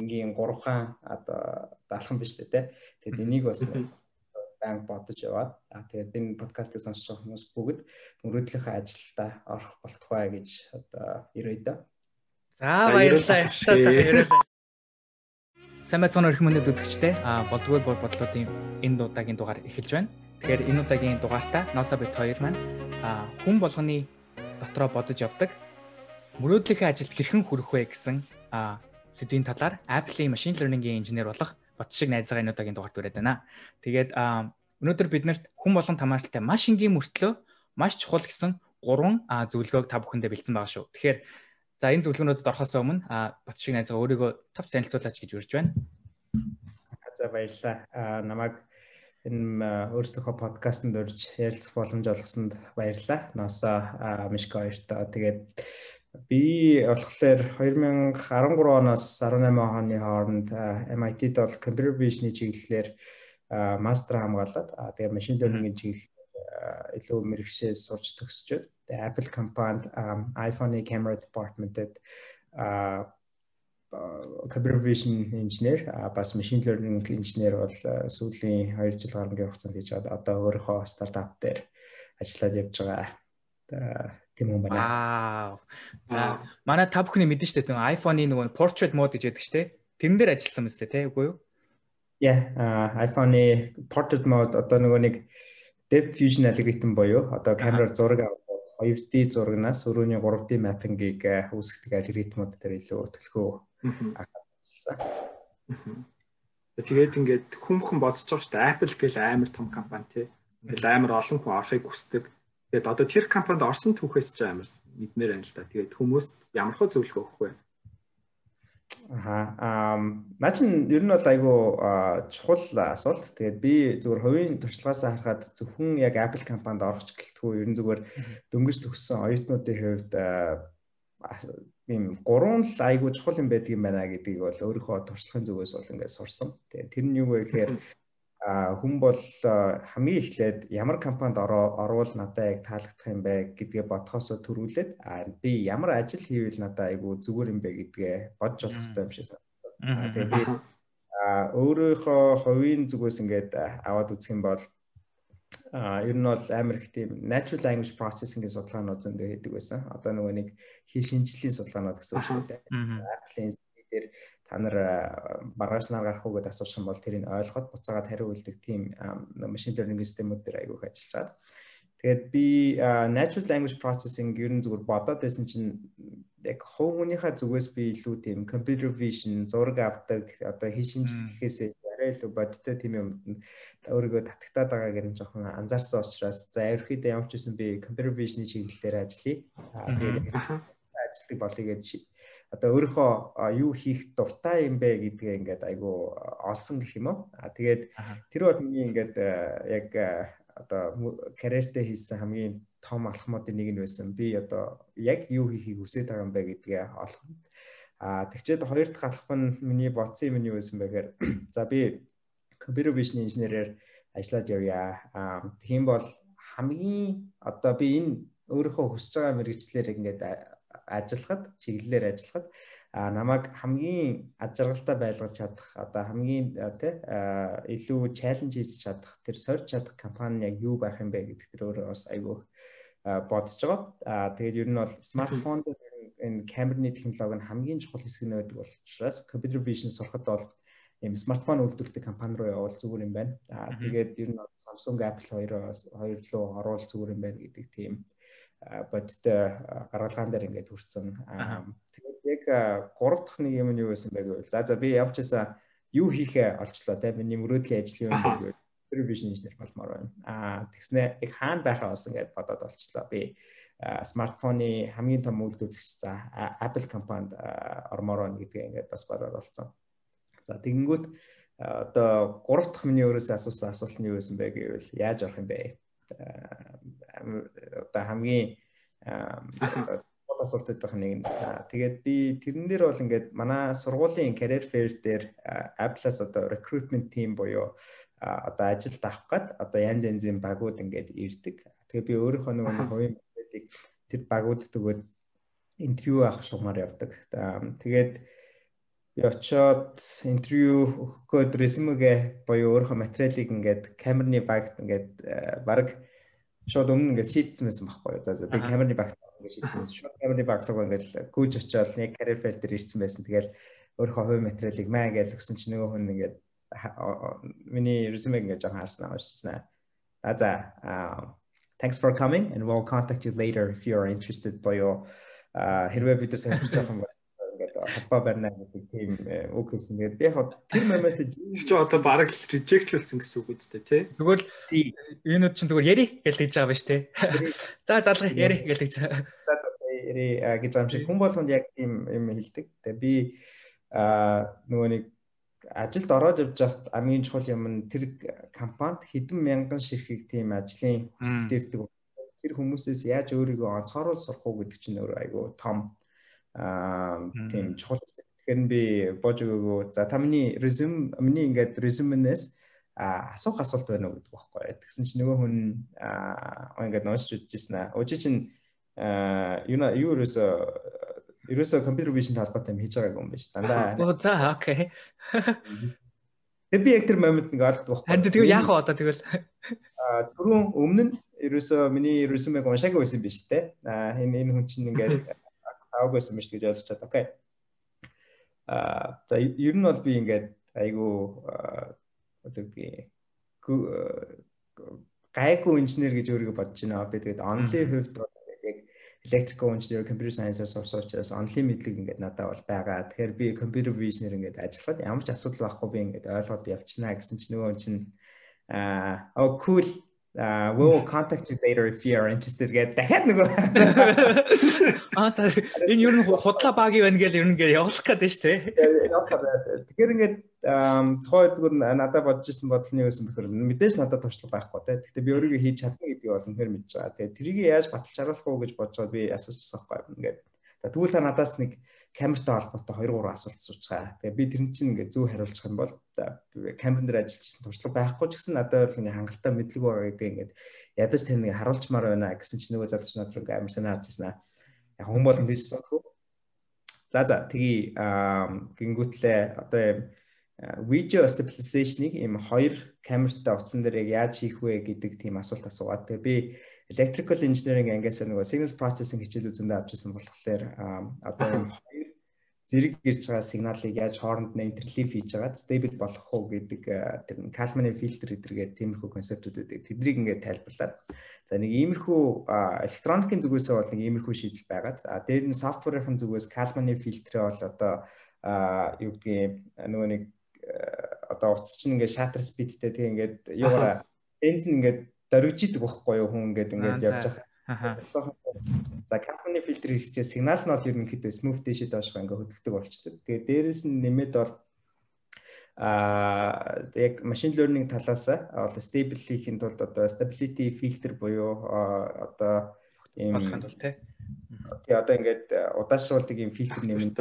энгийн 3 хаан одоо даалхан биш үү те. Тэгээд энийг бас банк бодож яваад а тэгээд энэ подкастыг сонсож байгаа хүмүүс бүгд мөрөөдлийнхөө ажилдаа орох болтугай гэж одоо ирээ да. За баярлалаа. Баярлалаа. Сайн байцгаана өрх мөндөд үзэгчтэй. А болдгоо бодлоодын энэ удаагийн дугаар эхэлж байна. Тэгэхээр энэ удаагийн дугаартаа Носа бит 2 маань а хүн болгоны дотроо бодож явдаг мөрөөдлийнхээ ажилд хэрхэн хүрэх вэ гэсэн а сэдвийн талаар Apple-ийн machine learning-ийн инженер болох бот шиг найзгаа энэ удаагийн дугаарт ураад байна. Тэгээд өнөөдөр биднэрт хүн болгон тамааралтай маш энгийн мөртлөө маш чухал гэсэн гурван зөвлөгөөг та бүхэндээ бэлдсэн байгаа шүү. Тэгэхээр За энэ зөвлөгөөнүүдэд орохоос өмнө бат шиг найзгаа өөрийгөө товч танилцуулаач гэж урьж байна. За баярлалаа. Аа намайг энэ өөрсдийнхөө подкастт урьж ярилцах боломж олгосонд баярлалаа. Ноосоо Мишко хоёртоо тэгээд би болохоор 2013 оноос 18 оны хооронд MIT-д бол computer vision-ы чиглэлээр мастер хамгаалаад тэгээд machine learning-ийн чиглэлээр илүү мэрэгшээ сурч төгсчөөд the Apple компанид iPhone-ы camera department-д computer vision инженер бас machine learning инженер бол сүүлийн 2 жил гаруй хугацаанд хийж. Одоо өөрийнхөө стартап дээр ажиллаад явж байгаа. Тийм юм байна. Аа. За манай та бүхний мэдэн штэ тийм iPhone-ы нөгөө portrait mode гэж яддаг штэ. Тэрэн дээр ажилласан мэт те үгүй юу? Yeah, iPhone-ы portrait mode одоо нөгөө нэг depth fusion algorithm буюу одоо камераар зураг авах 2D зурагнаас өрөөний 3D mapping-ийг үүсгдэг алгоритмууд дээр илүү төлхөө анхаарсан. Тэгээд ингээд хүмхэн бодож байгаа шүү дээ. Apple гэл амар том компани тий. Ингээл амар олон хүн орохыг хүсдэг. Тэгээд одоо тэр компанид орсон түүхээс ч амар мэднээр байна л да. Тэгээд хүмүүс ямар хөө зөвлөгөө өгөх вэ? Аа наа чин ер нь бол айгүй чухал асуулт. Тэгээд би зүгээр хувийн туршлагаас харахад зөвхөн яг Apple компанид орох гэлтгүй ер нь зүгээр дөнгөж төгссөн оюутнуудын хувьд ийм гурван л айгүй чухал юм байдаг юм байна гэдгийг бол өөрийнхөө туршлагын зүгээс бол ингээд сурсан. Тэгээд тэр нь юу вэ гэхээр хүн бол хамгийн эхлээд ямар компанид орвол надад яг таалагдах юм бэ гэдгээ бодхоос төрүүлээд би ямар ажил хийвэл надад айгүй зүгээр юм бэ гэдгээ бодж олох хэрэгтэй юм шиг санагдав. Тэгээ би өөрийнхөө хувийн зүгээс ингээд аваад үзэх юм бол а ер нь бол амар их тийм natural language processing-ийн судалгаанууд зөндөө хийдэг байсан. Одоо нөгөө нэг хэл шинжлэлийн судалгаанууд гэсэн үг шүү дээ. Apple-ийн дээр та нар маргааш нар гарах уу гэдээ асуух юм бол тэрийг ойлгоод буцаагаад хариу үлдэх тийм machine learning системүүд дээр аягүйх ажиллаж байгаа. Тэгээд би natural language processing ер нь зүгээр бодоод байсан чинь яг хувь хүнийхээ зүгээс би илүү тийм computer vision зураг авдаг одоо хий шинжлэхээс арай илүү бодтой тийм юм өөрийгөө татагтаад байгааг нь жоохон анзаарсан учраас за ерөөхдөө ямар ч байсан би computer vision-ы чиглэлээр ажиллая. Тэгээд ажилтдаг болъё гэж одоо өөрийнхөө юу хийх дуртай юм бэ гэдгээ ингээд айгу олсон гэх юм уу. А тэгээд тэр бол миний ингээд яг одоо карьертаа хийсэн хамгийн том алхмуудын нэг нь байсан. Би одоо яг юу хийхийг хүсэж байгаа юм бэ гэдгээ олох. А тэгчээд хоёр дахь алхам нь миний бодсон юм нь юу байсан бэ гэхээр за би computer vision инженерээр ажиллаад явъя. А тэгхийн бол хамгийн одоо би энэ өөрийнхөө хүсэж байгаа мэрэгчлэр ингээд ажиллахад чиглэлээр ажиллахад намайг хамгийн аж аргалтай байлгаж чадах одоо хамгийн тий илүү чаленж хийж чадах тэр сорж чадах компани яг юу байх юм бэ гэдэг тэр өөрөө бас айгүй бодож байгаа. Тэгээд ер нь бол смартфон дээр энэ камерны технологи нь хамгийн чухал хэсэг нь байдаг учраас computer vision сурахад бол ийм смартфон үйлдвэрлэдэг компани руу явбал зүгээр юм байна. Аа тэгээд ер нь Samsung, Apple хоёроо хоёр руу оруул зүгээр юм байна гэдэг тийм бодтой гаргалгаан дээр ингээд хүрсэн. Тэгээд яг гурав дахь нэг юм нь юу байсан бэ гэвэл за за би явчихсан юу хийхээ олчлоо те миний мөрөөдлийн ажил юм гэвэл computer vision инженер болмоор байна. Аа тэгснэ яг хаана байхаа бас ингээд бодоод олчлоо. Би смартфоны хамгийн том үйлдвэрлэгч за Apple компанид ормоор байна гэдгээ ингээд бас бодоод олцсон. За тэгэнгүүт одоо гурав дахь миний өөрөөсөө асуусан асуулт нь юу байсан бэ гэвэл яаж орох юм бэ? Одоо хамгийн асуулт өгөх нэг. Тэгээд би тэрэн дээр бол ингээд манай сургуулийн career fair дээр Apple-аас одоо recruitment team буюу одоо ажилд авах гад одоо янз янзын багууд ингээд ирдэг. Тэгээ би өөрийнхөө нэг хувийн мэдээллийг тэр багуудад өгөөд интервью авах шугамар явдаг. Тэгээд би очоод интервью өгөхөд резюмегээ боёо өөрийнхөө материалыг ингээд камерны багт ингээд баг шууд өмнө ингээд шийдсэн байсан байхгүй юу. За за би камерны багт ингээд шийдсэн. Шууд камерны баглаг ингээд гүйж очоод нэг career fair дээр ирсэн байсан. Тэгэл өөрийнхөө хувь материалыг маа гэж өгсөн чинь нөгөө хүн ингээд миний резюме ингээд жоохон харсан аашчихсан. За за thanks for coming and we'll contact you later if you are interested боёо хэрвээ бид нар сонирхож байгаа юм холбоо барина гэдэг тийм э, үг хэлсэн. Тэгээд яг тэр моментод чи одоо бараг л rejectлсэн гэсэн үг үстэй тий. Тэгвэл юунууд чинь зүгээр яри гэж хэлж байгаа байж тий. За залгая яри гэж хэлж байгаа. За за яри гэж юм шиг хүн болгонд яг тийм юм хэлдэг. Тэгээд би нөгөө нэг ажилд ороод явж байхад хамгийн чухал юм нь тэр компанид хэдэн мянган ширхэг тийм ажлын хүсэлт ирдэг. Тэр хүмүүсээс яаж өөрийгөө онцгоруулж сурах уу гэдэг чинь өөрөө айгүй том аа тийм чухал. Тэгэхээр би боож өгөөгөө за та миний резюм миний ингээд резюменээс а асуух асуулт байна уу гэдэг багхгүй. Тэгсэн чинь нөгөө хүн аа ингээд нуусч үзчихсэн аа. Өчиг чинь юу юу ерөөсө ерөөсө компьютер вижн талбартай юм хийж байгаагүй юм байна ш. Дандаа. Оо за окей. Тэг би яг тэр момент нэг ойлгох байхгүй. Харин тэгвэл яах вэ одоо тэгвэл аа түрүүн өмнө нь ерөөсө миний резюмег уншаагүй байсан биш те. Аа энэ энэ хүн чинь ингээд аваагүй байсан биш гэж ойлгочоод окей. Аа за ер нь бол би ингээд айгу одоо үгүй гайгүй инженер гэж өөрийгөө бодож байна. Би тэгээд онлын хувьд яг electrical engineer computer science-аар сурсан учраас онлын мэдлэг ингээд надад бол байгаа. Тэгэхээр би computer vision-ээр ингээд ажиллахад ямар ч асуудал байхгүй би ингээд ойлгоод явчихна гэсэн чинь нөгөө чинь аа oh cool uh we will contact you later if you are interested гэдэг дахиад нөгөө аа за энэ ер нь худлаа багийн байна гэж ер нь ингээд явуулах гэдэг шүү дээ. Явуулах гэдэг. Тэгэхээр ингээд тухайн үедгээр надад бодож исэн бодол нь юу гэсэн бэхээр мэдээж надад туршлага байхгүй те. Гэхдээ би өөрийгөө хийж чадна гэдгийг бол үнэхээр мэдж байгаа. Тэгээ трийг яаж баталж харуулах уу гэж бодсоо би асуужсан байхгүй. Ингээд за тэгвэл та надаас нэг камертай холбоотой 2 3 асуулт асуучгаа. Тэгээ би тэр чинь ингээд зөв хариулчих юм бол камерын дээр ажиллаж ирсэн туршлага байхгүй ч гэсэн надад бол ингээд хангалттай мэдлэг байгаа гэдэг ингээд ядаж тань нэг харуулчмаар байна гэсэн чинь нөгөө залууч над руу амар санаа харж аа. Яг хүн болгон тийж сонсгоо. За за тгий гингүүтлээ одоо юм видео stabilization-ыг ийм хоёр камертай утсан дээр яг яаж хийх вэ гэдэг тийм асуулт асуугаад тэгээ би electrical engineering ангиас нөгөө signal processing хичээл үзэндээ авч ирсэн болохоор одоо ийм зэрэг гэрж байгаа сигналыг яаж хооронд нь интерлив хийж байгаа stable болох уу гэдэг тэр Kalman фильтр гэдэргээд тиймэрхүү концептуудыг тэднийг ингээд тайлбарлаад. За нэг иймэрхүү электроникийн зүгээс бол нэг иймэрхүү шийдэл байгаад дээр нь софтверийн зүгээс Kalman фильтрээ бол одоо юу гэдгийг нөгөө нэг одоо утас чинь ингээд шатер спидтэй тэг ингээд юугаараа бензин ингээд дөрвижидэг байхгүй юу хүн ингээд ингээд явж байгаа За Kalman фильтр хийхдээ сигнал нь бол ерөнхийдөө smooth дэшид доошоо ингээ хөдөлдөг болчтой. Тэгээ дээрэс нь нэмээд бол а яг машин learning талаас бол stable хийхэд тулд одоо stability filter буюу одоо ийм болохын тулд тий. Тэгээ одоо ингээд удаашруулдаг ийм фильтр нэмэлт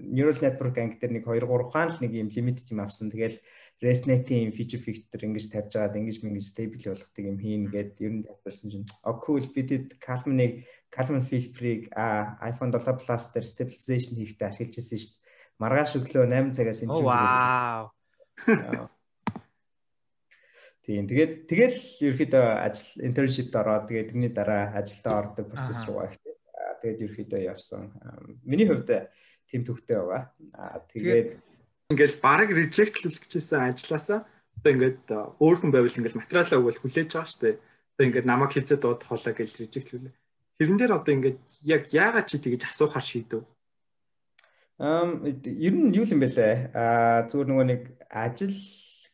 neural network анги дээр нэг 2 3 хаан л нэг ийм лимит юм авсан. Тэгэл ResNet-ийн feature filter ингэж тавьж байгаад ингэж ингэж stable болгохдаг юм хийн гэд ер нь тайлбарсан чинь oh cool бидэд Calman-ыг Calman filter-ыг iPhone 7 Plus дээр stabilization хийхдээ ашиглаж ирсэн шүү дээ. Маргааш өглөө 8 цагаас энэ вау. Тийм тэгээд тэгэл ерөөхдөө ажил internship-д ороод тэгээд тэрний дараа ажилдаа ордог процесс руу гэх тийм. Тэгээд ерөөхдөө явсан. Миний хувьд тийм төвхтэй байгаа. Тэгээд ингээл бараг reject хийлгэжсэн ажилласаа одоо ингээд өөр хүн байвал ингээл материалаа өгвөл хүлээж байгаа шүү дээ. Одоо ингээд намайг хизээ дуудах холоо гэж reject хийлээ. Тэрэн дээр одоо ингээд яг яагаад чи тэгэж асуухаар шийдэв? Ам ер нь юу юм бэ лээ? Аа зүгээр нөгөө нэг ажил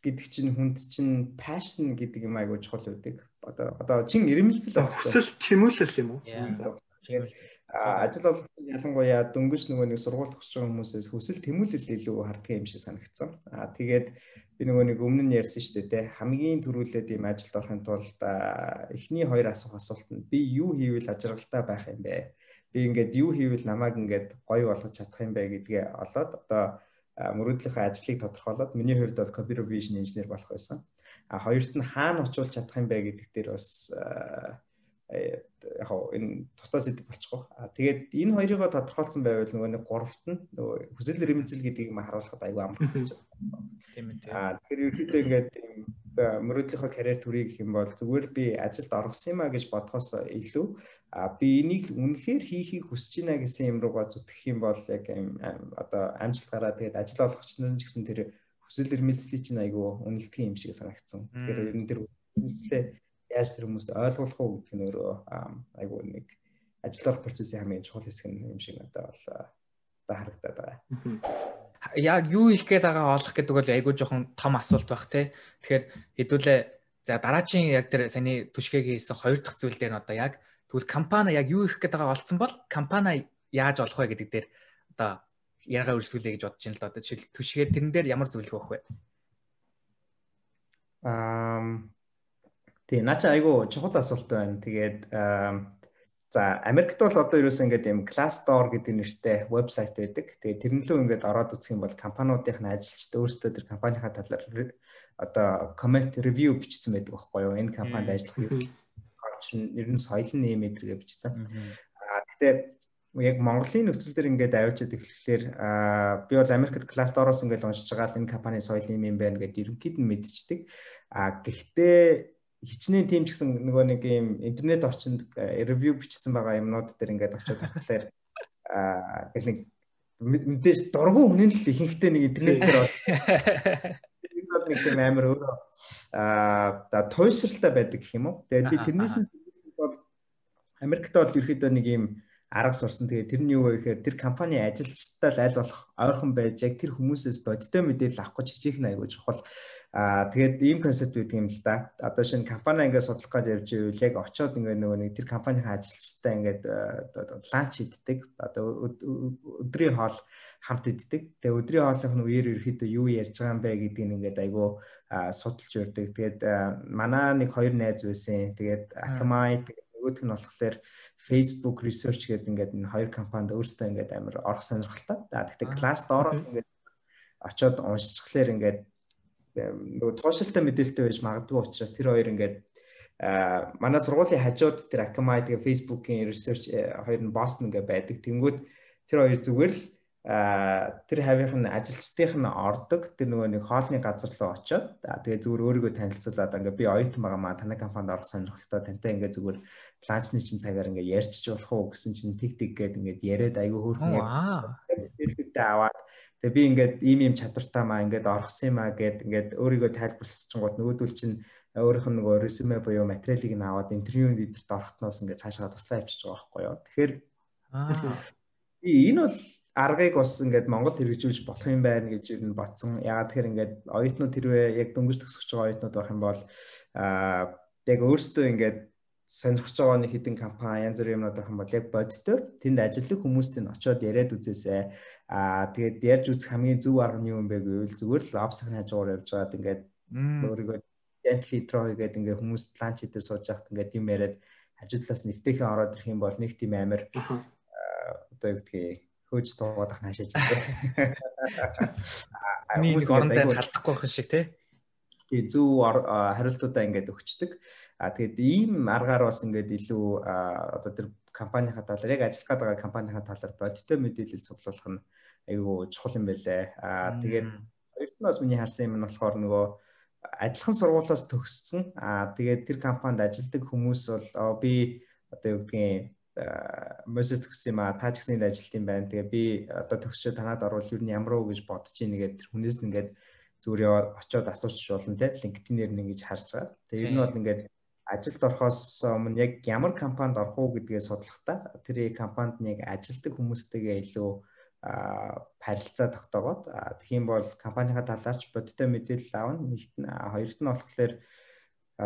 гэдэг чинь хүнд чинь passion гэдэг юм айгуу чухал үүдэг. Одоо одоо чин ирэмэлцэл авсан. Өсөл тэмүүлэл юм уу? Тэгэхээр ажил бол ялангуяа дөнгөж нөгөө нэг сургууль төгсөж байгаа хүмүүсээс хүсэл тэмүүлэл илүү харддаг юм шиг санагдсан. Аа тэгээд би нөгөө нэг өмнө нь ярьсан шүү дээ те хамгийн түрүүлээд ийм ажилд орохын тулд эхний хоёр асуух асуулт нь би юу хийвэл ажиргалтай байх юм бэ? Би ингээд юу хийвэл намайг ингээд гоё болгож чадах юм бэ гэдгээ олоод одоо мөрөөдлийнхөө ажлыг тодорхойлоод миний хувьд бол computer vision engineer болох байсан. А хоёрт нь хаана очиулж чадах юм бэ гэдэг дээр бас яг энэ тусдаа сэдв болчихгоо. А тэгээд энэ хоёрыг тодорхойлсон байвал нөгөө нэг гуравт нь нөгөө хүсэл эрмэлзэл гэдгийг ма харуулхад аюу амар болж байна. Тийм ээ. А тэгэхээр ерөөдөө ингээд ийм мөрөөдлийнхөө карьер төрийг гэх юм бол зүгээр би ажилд орсон юм а гэж бодхоос илүү а би энийг үнэхээр хийхийг хүсэж байна гэсэн юм руугаа зүтгэх юм бол яг одоо амжилт гараад тэгээд ажил олгох ч гэсэн тэр хүсэл эрмэлзлийг чинь айгүй үнэлдэг юм шиг санагдсан. Тэгэхээр ер нь тэр үнэлзлээ яаж тэр хүмүүст ойлгуулах уу гэдэг нь өөрөө айгүй нэг ажил орох процессын хамгийн чухал хэсэг юм шиг надад бол одоо харагдаад байгаа. Яг юу их гээд байгаа олох гэдэг бол айгүй жоохон том асуулт байх те. Тэгэхээр хэдүүлээ за дараагийн яг тэр саний түшгээгийн хийсэн хоёр дахь зүйл дээр нь одоо яг тэгвэл компани яг юу их гээд байгаа олцсон бол компани яаж олох вэ гэдэг дээр одоо яриагаа үргэлжлүүлэе гэж бодож байна л да. Одоо жишээл түшгээ тэрэн дээр ямар зөвлөгөө өгөх вэ? Аа тий наа чи айгу чухал асуулт байна. Тэгээд за Америкт бол одоо ерөөсөө ингээд юм Glassdoor гэдэг нэртэй вебсайт байдаг. Тэгээд тэрнлөө ингээд ороод үзэх юм бол компаниудын ажилчид өөрсдөө тэр компанийнхаа талаар одоо comment review бичсэн байдаг байхгүй юу? Энэ компанид ажиллах юм. ер нь соёл нь юм эдэргээ бичсэн. Аа гэтээ яг Монголын нөхцөл дээр ингээд авчиад эхлэхээр би бол Америкт класс доороос ингээд уншиж байгаа л энэ компани соёл юм юм байна гэдээ ерөнхийд нь мэдчихдэг. А гэхдээ хичнээн тийм ч гэсэн нөгөө нэг юм интернет орчинд ревю бичсэн байгаа юмнууд дээр ингээд очиод харахаар а гэл нэг мэдээж дургуун хүний л ихэнхдээ нэг интернет дээр энэ бол нэг тийм амар өөрөө а за туйсралтай байдаг гэх юм уу. Тэгээд би тэрнээс бол Америкт бол ерөөдөө нэг юм арга сурсан. Тэгээд тэр нь юу вэ гэхээр тэр компани ажилчтай л аль болох ойрхон байж яг тэр хүмүүсээс бодиттой мэдээлэл авах гэж хичээх нь аягүй чухал. Аа тэгээд ийм концепт байдаг юм л да. Одоо шинэ компани ингээд судлах гэж явж ивэл яг очиод ингээд нөгөө нэг тэр компанийн ажилчтай ингээд ланч хийддэг. Одоо өдрийн хоол хамт иддэг. Тэгээ өдрийн хоолных нь үеэр ерөөхдөө юу ярьж байгаа юм бэ гэдгийг ингээд айгүй судалж өрдөг. Тэгээд манай нэг хоёр найз байсан. Тэгээд Akamai нөгөөх нь болохоор Facebook research гэдэг ингээд энэ хоёр компанид өөрсдөө ингээд амар орох сонирхолтой. За тэгтээ класс доороос ингээд очиод уншчихлаар ингээд нөгөө туушилтай мэдээлэлтэй байж магадгүй учраас тэр хоёр ингээд манай сургуулийн хажууд тэр Akamai тэгээ Facebook-ийн research э, хоёр нь Boston ингээд байдаг. Тэнгүүд тэр хоёр зүгээр л тэр хавийнх нь ажилчдынх нь ордог. Тэр нөгөө нэг хоолны газар руу очиод тэгээ зүгээр өөрийгөө танилцуулаад ингээ би оюутан байгаа маа. Танай компанид орох сонирхолтой. Тантай ингээ зүгээр ланчны чинь цагаар ингээ ярьчих болох уу гэсэн чинь тиг тиг гээд ингээ яриад айгүй хөөрхөн хэлбэртэй аваад тэгээ би ингээд ийм ийм чадвартай маа ингээд орхсон юм аа гээд ингээд өөрийгөө тайлбарлчихгоот нөгөөдөл чинь өөрийнх нь нөгөө резюме буюу материалыг нь аваад интервьюнд эдэрт орохтноос ингээд цаашаа туслаа авчиж байгаа байхгүй юу? Тэгэхээр энэ бол аргыг бас ингээд Монгол хэрэгжүүлж болох юм байна гэж ер нь бодсон. Ягаад тэгэхээр ингээд оюутнууд хэрвээ яг дөнгөж төгсөж байгаа оюутнууд байх юм бол аа яг өөрсдөө ингээд сонирхож байгаа нэг хідэн компани янз бүрийн юмнууд байх юм бол яг бодитоор тэнд ажиллах хүмүүст нь очиод яриад үзээсэй. Аа тэгээд ярьж үзэх хамгийн зөв арга нь юу юм бэ гэвэл зүгээр л лобсхийн хажуугаар явж байгаад ингээд өөрийгөө gently intro хийгээд ингээд хүмүүс ланч хийдээ сууж байхад ингээд юм яриад хажуудлаас нэвтэхэн ороод ирэх юм бол нэг тийм амир одоо юу гэдгийг хөөж дуугаад ах наашааж байна. Хүмүүс орондоо халдахгүй байх шиг тий. Тэгээ зөв хариултуудаа ингээд өгчдөг. А тэгээд ийм аргаар бас ингээд илүү одоо тэр компанийнхаа талаар яг ажиллах байгаа компанийнхаа талаар бодиттой мэдээлэл суглуулах нь айгүй чухал юм байлээ. А тэгээд хоёрт нь бас миний харсан юм нь болохоор нөгөө адилхан сургуулиас төгссөн. А тэгээд тэр компанид ажилладаг хүмүүс бол би одоо юу гэдгийг Мосес төгссөн юм а та ч гэсэн энд ажилт юм байна. Тэгээ би одоо төгсчөө танад орвол юу нь ямар уу гэж бодож ийн тэр хүнээс нь ингээд зүгээр яваад очиод асуучих болно те LinkedIn-ээр нь ингэж харж байгаа. Тэгээ ер нь бол ингээд ажилд орохоос өмнө яг ямар компанид орох уу гэдгээ судлахдаа тэр компанид нэг ажилтдаг хүмүүстэйгээ илүү харилцаа тогтоогоод тэгхийн бол компанийхаа талаарч бодиттой мэдээлэл аавна. Нэгт нь хоёрт нь болохоор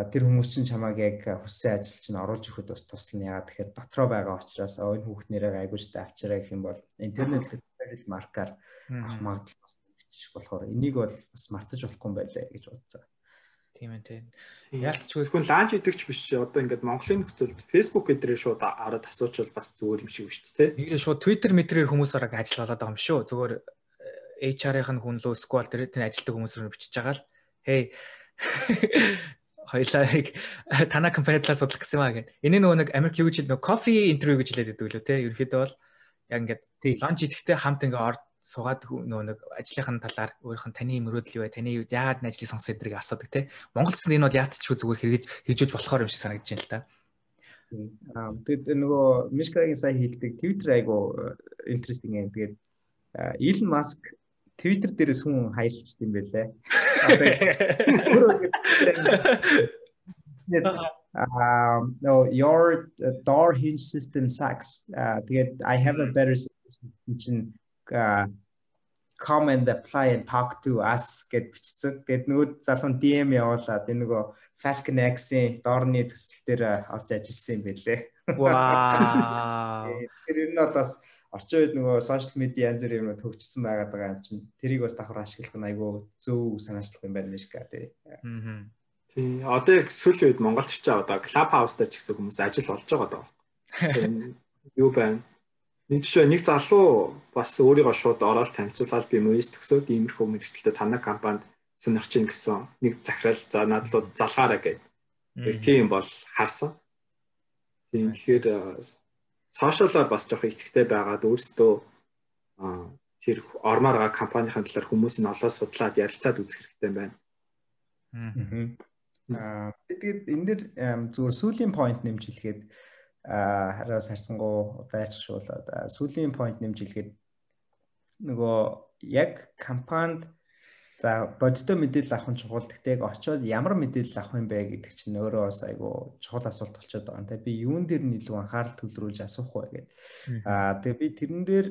тэр хүмүүс чинь чамааг яг хүссэн ажил чинь оруулж өгөхөд бас туслана. Яагаад тэгэхээр дотроо байгаа учраас энэ хүүхд нэрээ айгууштай авчираа гэх юм бол интернет referral маркаар авах магадлал бас бичих болохоор энийг бол бас мартаж болохгүй байлаа гэж бодсон. Тийм ээ тийм. Яалтчгүй хүн ланч идэгч биш одоо ингээд Монголын нөхцөлд Facebook эдрээ шууд араад асуучвал бас зүгээр юм шиг биш үү? Нэгрээ шууд Twitter мэтрээр хүмүүс орог ажил болоод байгаа юм шүү. Зүгээр э, HR-ын хүн лөө сквал тэр ажилтдаг хүмүүсээр бичиж байгаа л hey хоёлааг танаа компани талаас судлах гэсэн маа гэх. Энэ нөгөө нэг Америк юу гэж нөгөө кофе интервью гэж хэлээд байдаг лөө те. Ерөнхийдөө бол яг ингээд ланч идэхдээ хамт ингээ орд суугаад нөгөө нэг ажлынхын талаар өөрийнх нь таны мөрөөдөл юу вэ? Таны яагаад энэ ажлыг сонгосон эдрийг асуудаг те. Монголд нь энэ бол яатчгүй зүгээр хэрэгж хэрэгжүүлж болохоор юм шиг санагдаж байна л да. Аа тэгээд нөгөө Мишкагийн сая хэлдэг Twitter айгу interesting юм. Тэгээд Elon Musk Twitter дээрээс хүн хайрлцсан юм байлээ. Um, no, your uh, door hinge system sucks. Uh, тэгээд I have a better solution чинь uh, come and apply and talk to us гэд бичсэн. Тэгээд нөгөө залуу DM явуулаад энэ нөгөө Falcon X-ийн доорны төсөл дээр орж ажилласан юм байлээ. Вау. Тэр энэ бол бас орчин үед нөгөө сошиал медиа янз бүрийн юмуд хөгжсөн байгаа юм чинь тэрийг бас давхар ашиглах нь айгүй зөв санаачлах юм байна мишка тий. Аа. Тий. Одоо яг сүүлийн үед Монголд ч одоо клуб хаус дээр ч гэсэн хүмүүс ажил болж байгаа даа. Юу байна? Нэг жишээ нэг залуу бас өөрийгөө шууд ороод танилцуулаад би мөс төгсөөд иймэрхүү мэрэгчлээ танай компанид сонирч ийн гэсэн нэг захирал за надлууд залгаараа гэдэг. Тийм бол харсан. Тийм тэгэхээр сошиалаар бас жоох ихтэй байгаад өөрсдөө тэр ормоор га компанийн талаар хүмүүс нь олоо судлаад ярилцаад үзэх хэрэгтэй байна. Аа тэгээд энэ дэр зүгээр сүүлийн point нэмж хэлэхэд хараас харцсангуу байрч шуулаад сүүлийн point нэмж хэлэхэд нөгөө яг компанид За бодиттой мэдээлэл авах нь чухал. Яг очиод ямар мэдээлэл авах юм бэ гэдэг чинь өөрөө бас айгу чухал асуулт болчиход байгаа юм. Тэ би юун дээр нь илүү анхаарал төвлөрүүлж асуух вэ гэдэг. Аа тэгээ би тэрэн дээр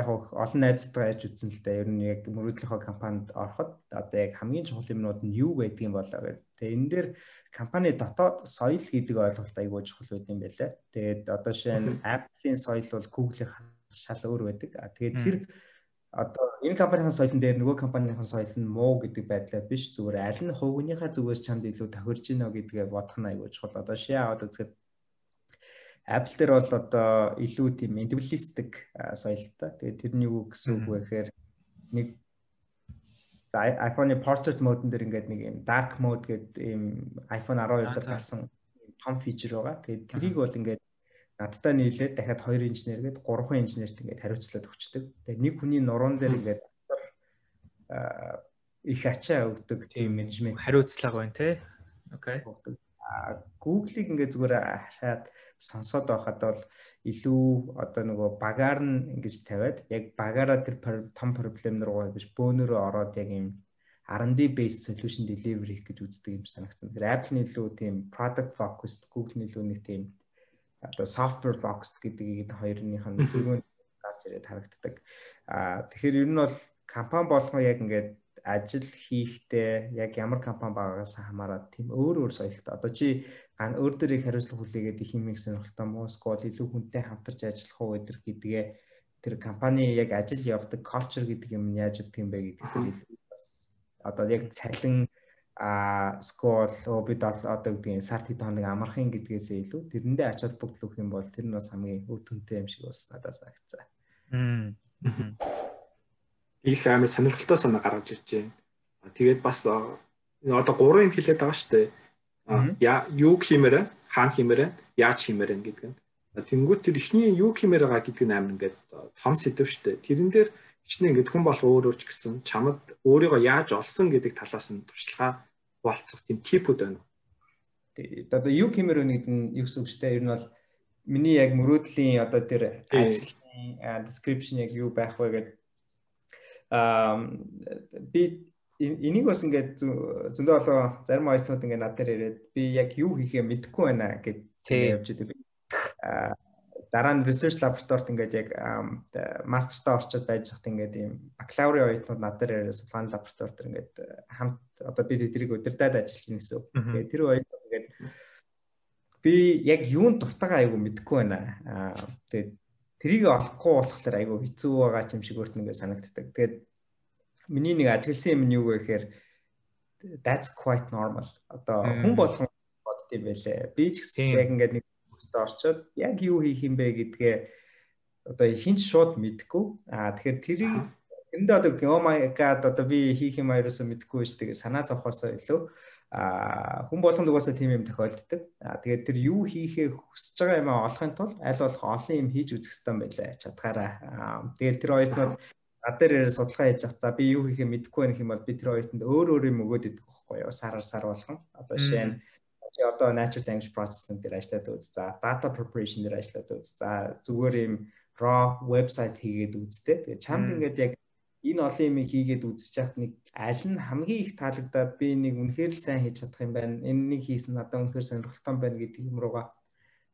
яг олон найзтайгаа ярьж үзсэн л дээ. Ер нь яг мөрөөдлийнхөө компанид ороход одоо яг хамгийн чухал юмнууд нь юу байдаг юм болоо гэдэг. Тэгээ энэ дээр компани дотоод соёл гэдэг ойлголт айгуу чухал байд юм байлаа. Тэгээд одоо жишээ нь Apple-ийн соёл бол Google-ийн шал өөр байдаг. Аа тэгээд тэр одоо энэ компанийн соёлын дээр нөгөө компанийн соёл нь муу гэдэг байдлаар биш зүгээр аль нь хувийнхаа зүгээс чамд илүү тохирж гинэ гэдгээ бодох нь аягүй чухал. Одоо шиа аваад үзэхэд Apple дээр бол одоо илүү тийм индивидуалистик соёлтой. Тэгээд тэр нь юу гэсэн үг вэ гэхээр нэг за iPhone-ы portrait mode дээр ингээд нэг юм dark mode гэдэг ийм iPhone 12 дээр гарсан том фичер байгаа. Тэгээд тэрийг бол ингээд надтай нийлээд дахиад 2 инженер гээд 3 инженерт ингээд хариуцлаад өгчдөг. Тэгээ нэг хүний нуруунд дээр ингээд их ачаа өгдөг тийм менежмент хариуцлага байна те. Окей. Google-ийг ингээд зүгээр хашаад сонсоод байхад бол илүү одоо нөгөө багаар нь ингэж тавиад яг багаараа тэр том проблем руу биш бөөнөрөө ороод яг юм R&D based solution delivery гэж үздэг юм санагдсан. Тэгэхээр Apple нь илүү тийм product focused, Google нь илүү нэг тийм одоо software focused гэдгийг хоёрынх нь зөвхөн гарч ирээд харагддаг. Аа тэгэхээр ер нь бол компани болгоо яг ингээд ажил хийхдээ яг ямар компани байгаагаас хамаарат тийм өөр өөр соёлтой. Одоо чи ган өөр дөрийг хариуцлага хүлээгээд их юм их сонирхолтой мó скол илүү хүнтэй хамтарч ажиллах уу гэдгээ тэр компани яг ажил явдаг culture гэдэг юм яаж өгдөг юм бэ гэдэг дээр илүү бас одоо яг цалин а скол бид одоо гэдгийг сард хэд хоног амархын гэдгээсээ илүү тэрэндээ ач холбогдол өгөх юм бол тэр нь бас хамгийн өв түнтэй юм шиг бас надад санагцсан. Их амар сонирхолтой санаа гаргаж ирж байна. Тэгээд бас одоо гурван юм хэлээд байгаа шүү дээ. Яа юу хиймээр хаан хиймээр яаж хиймээр гэдэг нь. Тэнгүүт тэр ихний юу хиймээр байгаа гэдэг нь амар ингээд том сэдв шүү дээ. Тэрэн дээр хичнээн ингээд хүн бол өөр өөрч гэсэн чамд өөрийгөө яаж олсон гэдэг талаас нь туршлагаа болцох тийм типүүд байна. Тэгээд одоо юу хэмээр өнөд нь юу гэсэн үг шүү дээ. Ер нь бол миний яг мөрөөдлийн одоо тэр ажлын description яг юу байх вэ гэдэг аа би энийг бас ингээд зөндөө болоо зарим оюутнууд ингээд над дээр ирээд би яг юу хийхээ мэдэхгүй байна гэд явж идэв. Аа дараа нь research laboratoryт ингээд яг мастертаа орчод байж хат ингээд ийм бакалаврын оюутнууд над дээр яриас фан лабораторид ингээд хамт одоо би тэдрийг удирдаад ажиллаж байна гэсэн үг. Тэгээ тэр оюутнууд ингээд би яг юунд дуртайгаа айгу мэдэхгүй байна. Тэгээд трийг олохгүй болохоор айгу хэцүү байгаа юм шиг өөрт нь ингээд санагддаг. Тэгээд миний нэг ажигласан юм нь юу вэ гэхээр that's quite normal. Одоо хүн болгон бодд юм байлээ. Би ч гэсэн яг ингээд нэг өстө орчоод яг юу хийх юм бэ гэдгээ одоо хинч шууд мэдэхгүй. Аа тэгэхээр тэрийг эндээ одоо гэдэг oh my god одоо би хийх юм аяроосоо мэдэхгүй шүү дээ санаа зовхосоо илүү а хүн болгонд угаасаа тийм юм тохиолддог. А тэгээд тэр юу хийхээ хүсэж байгаа юм олохын тулд аль болох олон юм хийж үзэх хэрэгтэй байлаа чадгаараа. Тэгээд тэр хоёртод над дээр ярээ судалгаа хийж авах. За би юу хийхээ мэдэхгүй байх юм бол би тэр хоёртод өөр өөр юм өгөөд идэх байхгүй юу? Сараар сар болгон. Одоо жишээ нь чи одоо natural language processing дээр ажиллаад үз. За data preparation дээр ажиллаад үз. За зүгээр юм raw website хийгээд үзтээ. Тэгээд чамд ингээд яг энэ олон юм хийгээд үзэж чад нэг аль нь хамгийн их таалагдаад би нэг үнэхээр л сайн хийж чадах юм байна. Энэ нэг хийсэн надад үнэхээр сонирхолтой байна гэдэг юм руугаа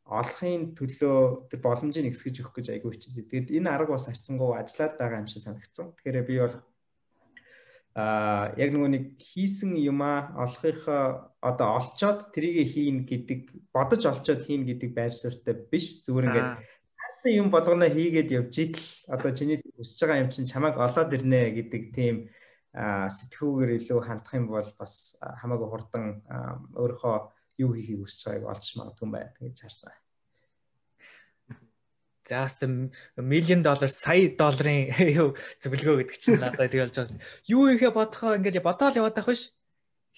олохын төлөө тэр боломжийг нэгсгэж өгөх гэж айгүй хичээе. Тэгэд энэ арга бас арцсангуу ажиллаад байгаа юм шиг санагдсан. Тэгэхээр би бол яг нөгөө нэг хийсэн юмаа олохынхоо одоо олцоод трийг хийн гэдэг бодож олцоод хийн гэдэг байр суурьтай биш. Зүгээр ингээд харсан юм болгоно хийгээд явж идэл одоо чиний хүсэж байгаа юм чинь чамайг олоод ирнэ гэдэг тийм сэтгүүгээр илүү хандах юм бол бас хамаагүй хурдан өөрийнхөө юу хийхийг хүсэж байгааг олж магадгүй байна гэж харсан. За хэвээ миллион доллар сая долларын юу зөвлөгөө гэдэг чинь надад тэг болж байгаа. Юу ихэ бодохоо ингээд бодоол яваад байх биш.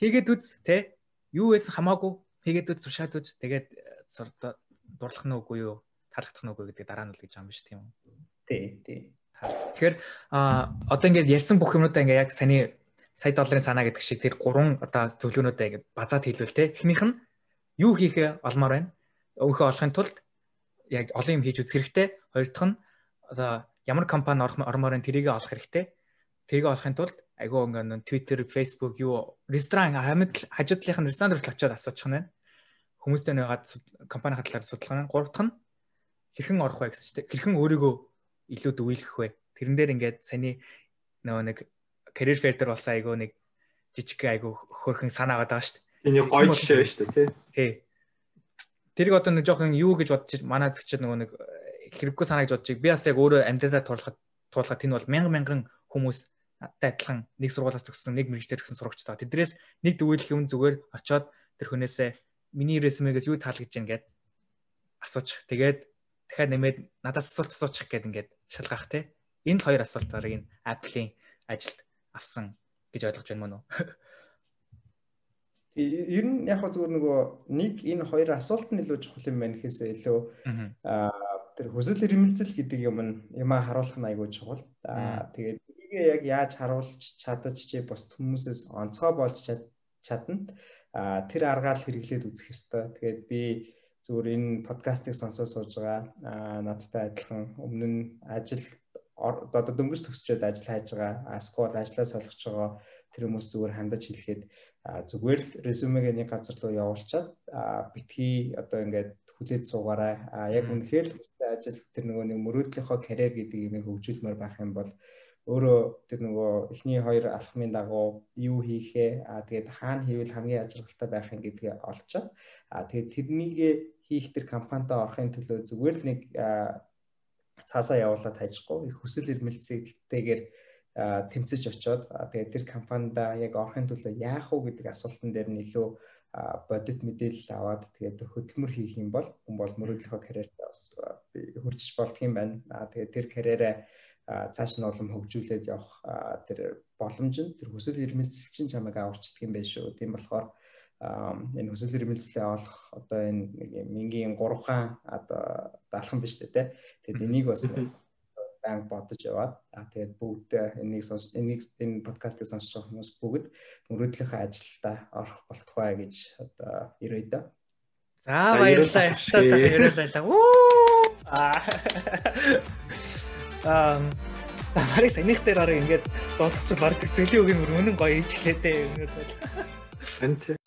Хийгээд үз те. Юу байсан хамаагүй хийгээд үз туршаад үз. Тэгээд дурлах нь үгүй юу? таалагдах нь үгүй гэдэг дараа нь л гэж юм биш тийм үү? Тий, тий. Тэгэхээр а одоо ингээд ярьсан бүх юмудаа ингээд яг саний сая долларын санаа гэдэг шиг тэр гурван одоо зөвлөгөөнүүдээ ингээд базаад хэлвэл те. Эхнийх нь юу хийхээ олмоор байна. Өнгөө олохын тулд яг олон юм хийж үзэх хэрэгтэй. Хоёр дахь нь одоо ямар компани ормоор тэрийг олох хэрэгтэй. Тэрийг олохын тулд айгүй ингээд Twitter, Facebook юу ресторан хамт хажуудлынх нь ресторан руу очиод асуучих нь байна. Хүмүүстэй нэгээд компани хатлаар судалгаа. Гурав дахь нь хэрхэн орох вэ гэсэн чинь хэрхэн өөрийгөө илүү дүүлгэх вэ? Тэрэн дээр ингээд саний нөгөө нэг career fair дээр болсон айгу нэг жижиг айгу хөрхэн санаа байгаа шүү дээ. Эний гоё жишээ шүү дээ тий. Тий. Тэрийг одоо нэг жоохон юу гэж бодчих манай зэгчид нөгөө нэг хэрэггүй санаа гэж бодчих. Би бас яг өөрөө амьдралаа туулахад туулахад энэ бол мянган мянган хүмүүс адилхан нэг сургуулиас төгссөн, нэг мэрэгчлэр төгссөн сурагч таа. Тэдрээс нэг дүүлэх юм зүгээр очоод тэр хүнээсээ миний резюмегээс юу таалагдж байна гэд асуучих. Тэгээд дахиад нэмээд надаас асуулт асуучих гээд ингээд шалгах те. Энэ хоёр асуултаар энэ Apple-ийн ажилд авсан гэж ойлгож байна мөн үү? Ер нь яг зүгээр нөгөө нэг энэ хоёр асуулт нь илүү чухал юм байна гэхээсээ илүү аа тэр хүсэл эрмэлзэл гэдэг юм нь юмаа харуулах нь айгүй чухал. Аа тэгээд энийг яг яаж харуулж чадаж чи бус хүмүүсээс онцгой болж чадна. Аа тэр аргаар хэрэглээд үзэх ёстой. Тэгээд би зүгээр энэ подкастыг сонсоод сууж байгаа надтай адилхан өмнө нь ажил одоо дөнгөж төгсчөөд ажил хайж байгаа скол ажлаа солих байгаа тэр хүмүүс зүгээр хандаж хэлэхэд зүгээр л резюмег нэг газар руу явуулчаад битгий одоо ингээд хүлээж суугаарай. Яг үнэхээр л ажил тэр нөгөө нэг мөрөөдлийнхөө карьер гэдэг юмыг хөгжүүлмээр байх юм бол өөрөө тэр нөгөө эхний хоёр алхмын дагуу юу хийхээ а тэгээд хаана хийвэл хамгийн ажиглалтай байх юм гэдгээ олцоод а тэгээд тэрнийг хийх тэр компанитай орохын төлөө зүгээр л нэг цаасаа явуулаад хайчихгүй их хүсэл эрмэлзэлтэйгээр тэмцэж очоод тэгээд тэр компанида яг орохын төлөө яах вэ гэдэг асуултан дээр нь илүү бодит мэдээлэл аваад тэгээд хөдөлмөр хийх юм бол хүн бол мөрөдлөхөө карьертаа бас хурцж болдго юм байна. Тэгээд тэр карьераа цааш нь улам хөгжүүлээд явах тэр боломж нь тэр хүсэл эрмэлзэл чинь чамайг аварчдаг юм байна шүү. Тийм болохоор энэ хүсэл эрмэлзлээ олох одоо энэ нэг мингийн 3 хаан одоо даалхан биш үү те. Тэгэд энийг бас банк бодож яваад аа тэгээд бүгд энийг сонс энийг энэ подкастыг сонсож байгаа хүмүүс бүгд мөрөөдлийнхөө ажилдаа орох болтугай гэж одоо ирээ да. За баярлалаа. Сайн яриулаа. Уу. Аа За барыг санийх дээр арга ингээд дуусгачих баг төсөлийн үг юм үнэн гоё ижлээ дээ. Өнөөдөр. Энд